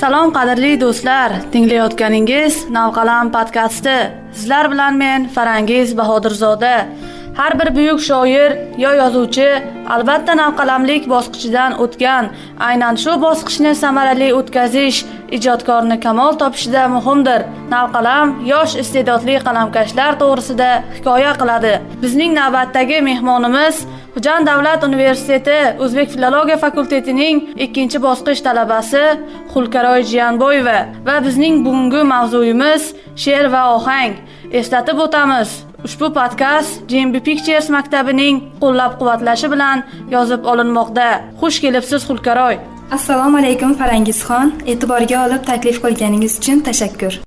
salom qadrli do'stlar. Tinglayotganingiz navqalam podkasti sizlar bilan men farangiz bahodirzoda. Har bir buyuk shoir yo yozuvchi albatta navqalamlik bosqichidan o'tgan aynan shu bosqichni samarali o'tkazish ijodkorni kamol topishida muhimdir. Navqalam yosh iste'dodli qalamkashlar to'g'risida hikoya qiladi. Bizning navbatdagi mehmonimiz Xo'jand davlat universiteti o'zbek filologiya fakultetining ikkinchi bosqich talabasi xulkaroy jiyanboyeva va bizning bugungi mavzuyimiz she'r va ohang. Eslatib o'tamiz ushbu podkast gmb pictures maktabining qo'llab quvvatlashi bilan yozib olinmoqda. Xush kelibsiz xulkaroy. Assalomu alaykum farangizxon. E'tiborga olib taklif qilganingiz uchun tashakkur.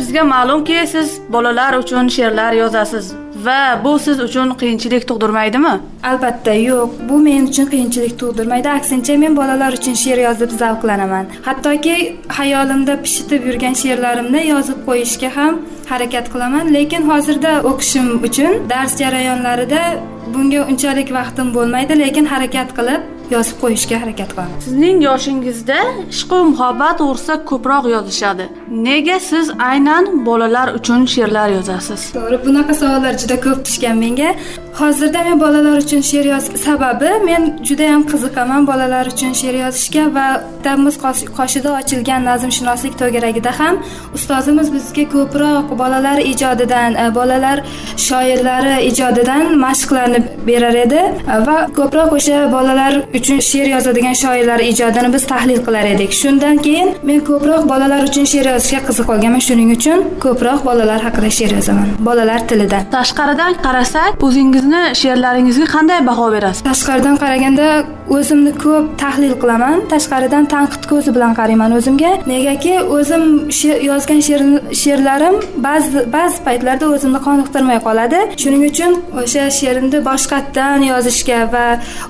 Bizga ma'lumki siz bolalar uchun she'rlar yozasiz va bu siz uchun qiyinchilik tug'dirmaydimi? Albatta yo'q. Bu men uchun qiyinchilik tug'dirmaydi. Aksincha men bolalar uchun she'r yozib zavqlanaman. Hattoki hayolimda pishitib yurgan she'rlarimni yozib qo'yishga ham harakat qilaman. Lekin hozirda o'qishim uchun dars jarayonlarida bunga unchalik vaqtim bo'lmaydi lekin harakat qilib yozib qo'yishga harakat qilaman. Sizning yoshingizda ishqu muhabbat to'g'risida ko'proq yozishadi. Nega siz aynan bolalar uchun she'rlar yozasiz? To'g'ri bunaqa savollar juda ko'p tushgan menga. Hozirda men bolalar uchun she'r yoz sababi men judayam qiziqaman bolalar uchun she'r yozishga va maktabimiz qoshida ochilgan nazmshunoslik to'garagida ham ustozimiz bizga ko'proq bolalar ijodidan e, bolalar shoirlari ijodidan mashqlarni berar edi va ko'proq o'sha bolalar uchun she'r yozadigan shoirlar ijodini biz tahlil qilar edik. Shundan keyin men ko'proq bolalar uchun she'r yozishga qiziq qolganman shuning uchun ko'proq bolalar haqida she'r yozaman. Bolalar tilida tashqaridan qarasak o'zingizni she'rlaringizga qanday baho berasiz? Tashqaridan qaraganda o'zimni ko'p tahlil qilaman. Tashqaridan tanqid ko'zi bilan qarayman o'zimga. Negaki o'zim yozgan she'rlarim ba'zi ba'zi paytlarda o'zimni qoniqtirmay qoladi. Shuning uchun o'sha she'rimni boshqatdan yozishga va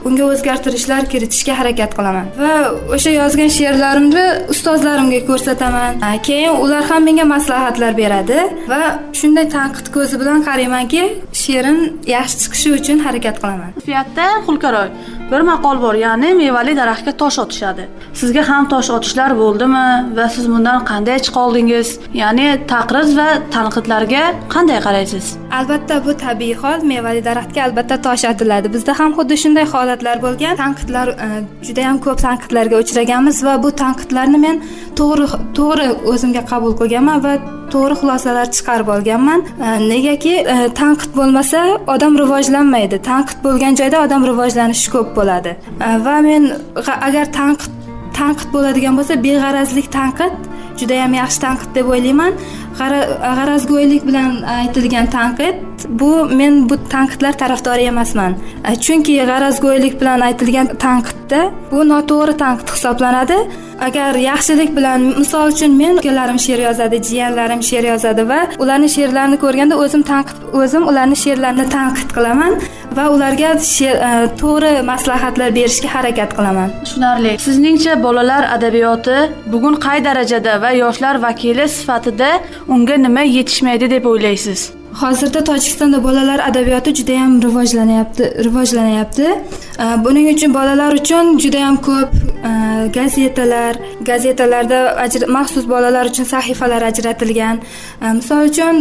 unga o'zgartirishlar kiritishga harakat qilaman. Va o'sha yozgan she'rlarimni ustozlarimga ko'rsataman. Keyin ular ham menga maslahatlar beradi va shunday tanqid ko'zi bilan qaraymanki she'rim yaxshi chiqishi uchun harakat qilaman. Kayfiyatda xulkaroy bir maqol bor ya'ni mevali daraxtga tosh otishadi. Sizga ham tosh otishlar bo'ldimi va siz bundan qanday chiqa oldingiz? Ya'ni taqriz va tanqidlarga qanday qaraysiz? Albatta bu tabiiy hol mevali daraxtga albatta tosh otiladi. Bizda ham xuddi shunday holatlar bo'lgan tanqidlar e, judayam juda ko'p tanqidlarga uchraganmiz va bu tanqidlarni men to'g'ri to'g'ri o'zimga qabul qilganman va to'g'ri xulosalar chiqarib olganman. E, negaki e, tanqid bo'lmasa odam rivojlanmaydi. Tanqid bo'lgan joyda odam rivojlanishi ko'p bo'ladi. E, va men agar tanqid tanqid bo'ladigan bo'lsa beg'arazlik tanqid judayam yaxshi tanqid deb o'ylayman. G'arazgo'ylik bilan aytilgan tanqid bu men bu tanqidlar tarafdori emasman. E, chunki g'arazgo'ylik bilan aytilgan tanqidda bu noto'g'ri tanqid hisoblanadi. Agar yaxshilik bilan misol uchun men ukalarim she'r yozadi jiyanlarim she'r yozadi va ularni she'rlarini ko'rganda o'zim tanqid o'zim ularni she'rlarini tanqid qilaman. Va ularga e, to'g'ri maslahatlar berishga harakat qilaman. Tushunarli. Sizningcha bolalar adabiyoti bugun qay darajada va yoshlar vakili sifatida unga nima yetishmaydi deb o'ylaysiz? Hozirda tojikistonda bolalar adabiyoti juda yam rivojlanyapti rivojlanyapti buning uchun bolalar uchun juda yam ko'p gazetalar gazetalarda maxsus bolalar uchun sahifalar ajratilgan. Misol uchun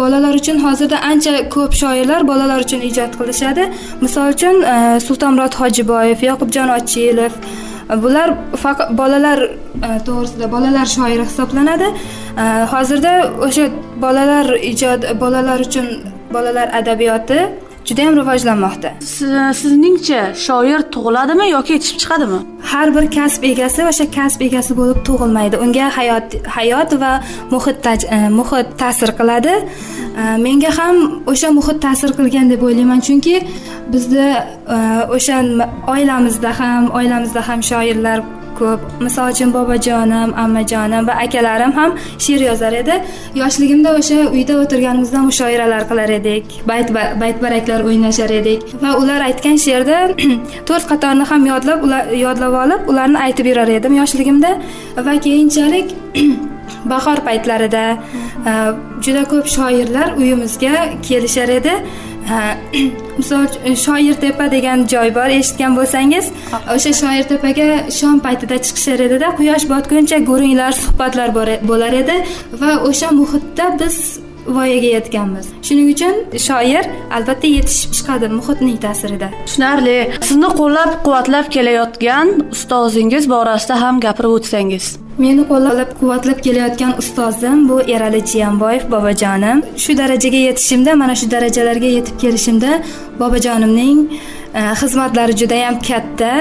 bolalar uchun hozirda ancha ko'p shoirlar bolalar uchun ijod qilishadi. Misol uchun sultonmurod hojiboyev yoqubjon ochilov e, bular faqat bolalar e, to'g'risida bolalar shoiri hisoblanadi. Hozirda o'sha bolalar ijod bolalar uchun bolalar adabiyoti judayam rivojlanmoqda. Sizningcha shoir tug'iladimi yoki yetishib chiqadimi? Har bir kasb egasi o'sha kasb egasi bo'lib tug'ilmaydi. Unga hayot hayot va muhit e, muhit ta'sir qiladi. Menga ham o'sha muhit ta'sir qilgan deb o'ylayman. Chunki bizda e, o'sha oilamizda ham oilamizda ham shoirlar ko'p. Misol uchun bobojonim ammajonim va akalarim ham she'r yozar edi. Yoshligimda o'sha uyda o'tirganimizda mushoiralar qilar edik. Bayt baytbaraklar o'ynashar edik. Va ular aytgan she'rda to'rt qatorni ham yodlab yodlab olib ularni aytib yurar edim yoshligimda. Va keyinchalik bahor paytlarida e, juda ko'p shoirlar uyimizga kelishar edi. misol shoirtepa degan joy bor eshitgan bo'lsangiz o'sha shoirtepaga shom paytida chiqishar edida quyosh botguncha gurunglar suhbatlar bo'lar edi va o'sha muhitda biz voyaga yetganmiz. Shuning uchun shoir albatta yetishib chiqadi muhitning ta'sirida. Tushunarli. Sizni qo'llab quvvatlab kelayotgan ustozingiz borasida ham gapirib o'tsangiz meni qo'llab quvvatlab kelayotgan ustozim bu erali jiyanboyev bobojonim. Shu darajaga yetishimda mana shu darajalarga yetib kelishimda bobojonimning xizmatlari judayam katta.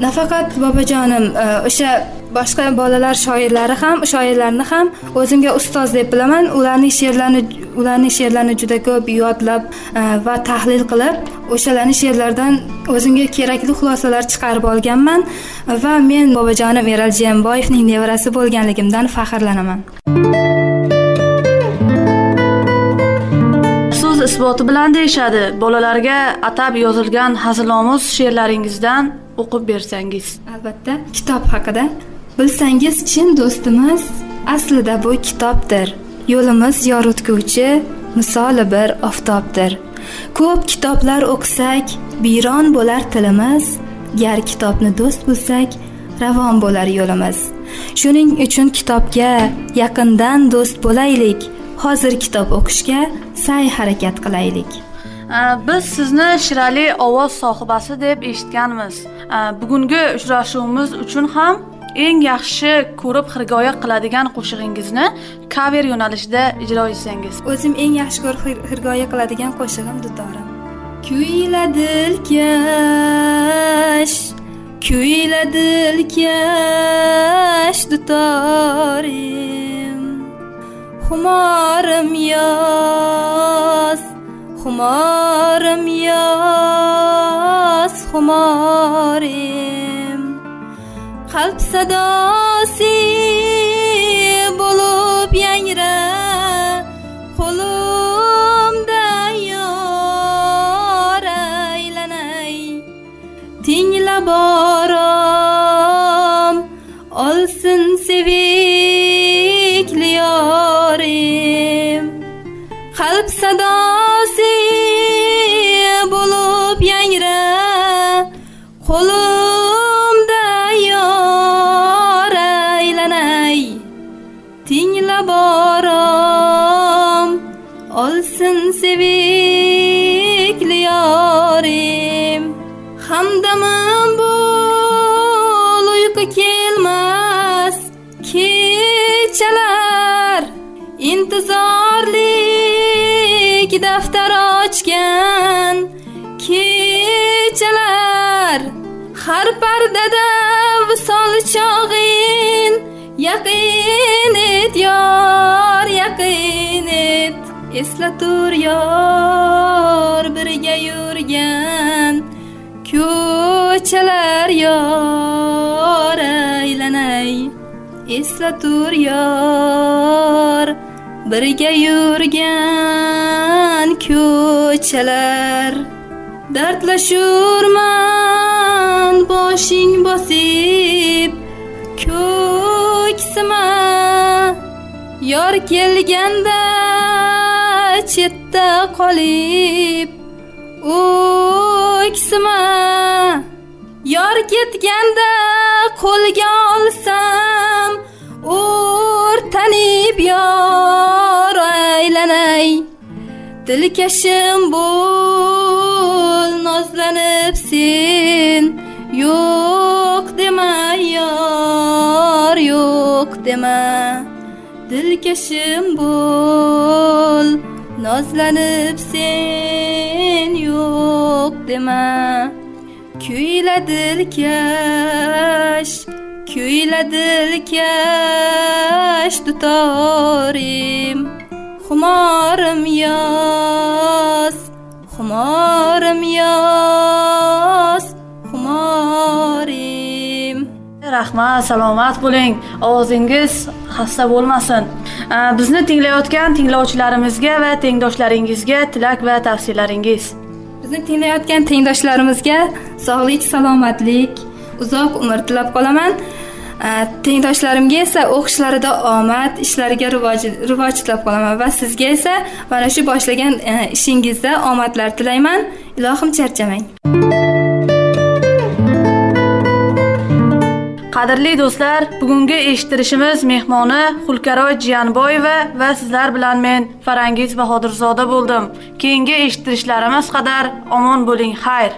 Nafaqat bobojonim e, o'sha boshqa bolalar shoirlari ham shoirlarni ham o'zimga ustoz deb bilaman. Ularning she'rlarini ularning she'rlarini juda ko'p yodlab e, va tahlil qilib o'shalarni she'rlaridan o'zimga kerakli xulosalar chiqarib olganman va men bobojonim eral jiyamboyevning nevarasi bo'lganligimdan faxrlanaman. Isboti bilan deyishadi. Bolalarga atab yozilgan hazilomuz she'rlaringizdan o'qib bersangiz. Albatta kitob haqida bilsangiz chin do'stimiz aslida bu kitobdir. Yo'limiz yoritguvchi misoli bir oftobdir. Ko'p kitoblar o'qisak biyron bo'lar tilimiz gar kitobni do'st bilsak ravon bo'lar yo'limiz. Shuning uchun kitobga yaqindan do'st bo'laylik. Hozir kitob o'qishga sa'y harakat qilaylik. Biz sizni shirali ovoz sohibasi deb eshitganmiz. Bugungi uchrashuvimiz uchun ham eng yaxshi ko'rib xirgoyi qiladigan qo'shig'ingizni kaver yo'nalishida ijro etsangiz. O'zim eng yaxshi ko'rib xirgoyi qiladigan qo'shig'im dutorim. Kuyla dilkash kuyla dilkash dutorim xumorim yoz xumorim yoz xumorim qalb sadosi hamdamim bo'l uyqu kelmas kechalar intizorlik daftar ochgan. Kechalar har pardada visol chog'in. Yaqin et yor yaqin et. Eslatur yor birga yurgan. Ko'chalar yor aylanay. Eslatur yor birga yurgan ko'chalar. Dardlashurman boshing bosib ko'ksima. Yor kelganda chetda qolib o'ksima ketganda qo'lga olsam o'rtanib yor aylanay. Dilkashim bo'l nozlanib sen. Yo'q dema yor yo'q dema. Dilkashim bo'l nozlanib sen. Yo'q dema. Kuyla dilkash kuyla dilkash dutorim xumorim yoz xumorim yoz xumorim rahmat salomat bo'ling. Ovozingiz xasta bo'lmasin. Bizni tinglayotgan tinglovchilarimizga va tengdoshlaringizga tilak va tavsiyalaringiz. Bizni tinglayotgan tengdoshlarimizga sog'lik salomatlik uzoq umr tilab qolaman. Tengdoshlarimga esa o'qishlarida omad ishlariga rivoj rivoj tilab qolaman va sizga esa mana shu boshlagan e, ishingizda omadlar tilayman. Ilohim charchamang. Qadrli do'stlar bugungi eshittirishimiz mehmoni xulkaroy jiyanboyeva va sizlar bilan men farangiz bahodirzoda bo'ldim. Keyingi eshittirishlarimiz qadar omon bo'ling xayr.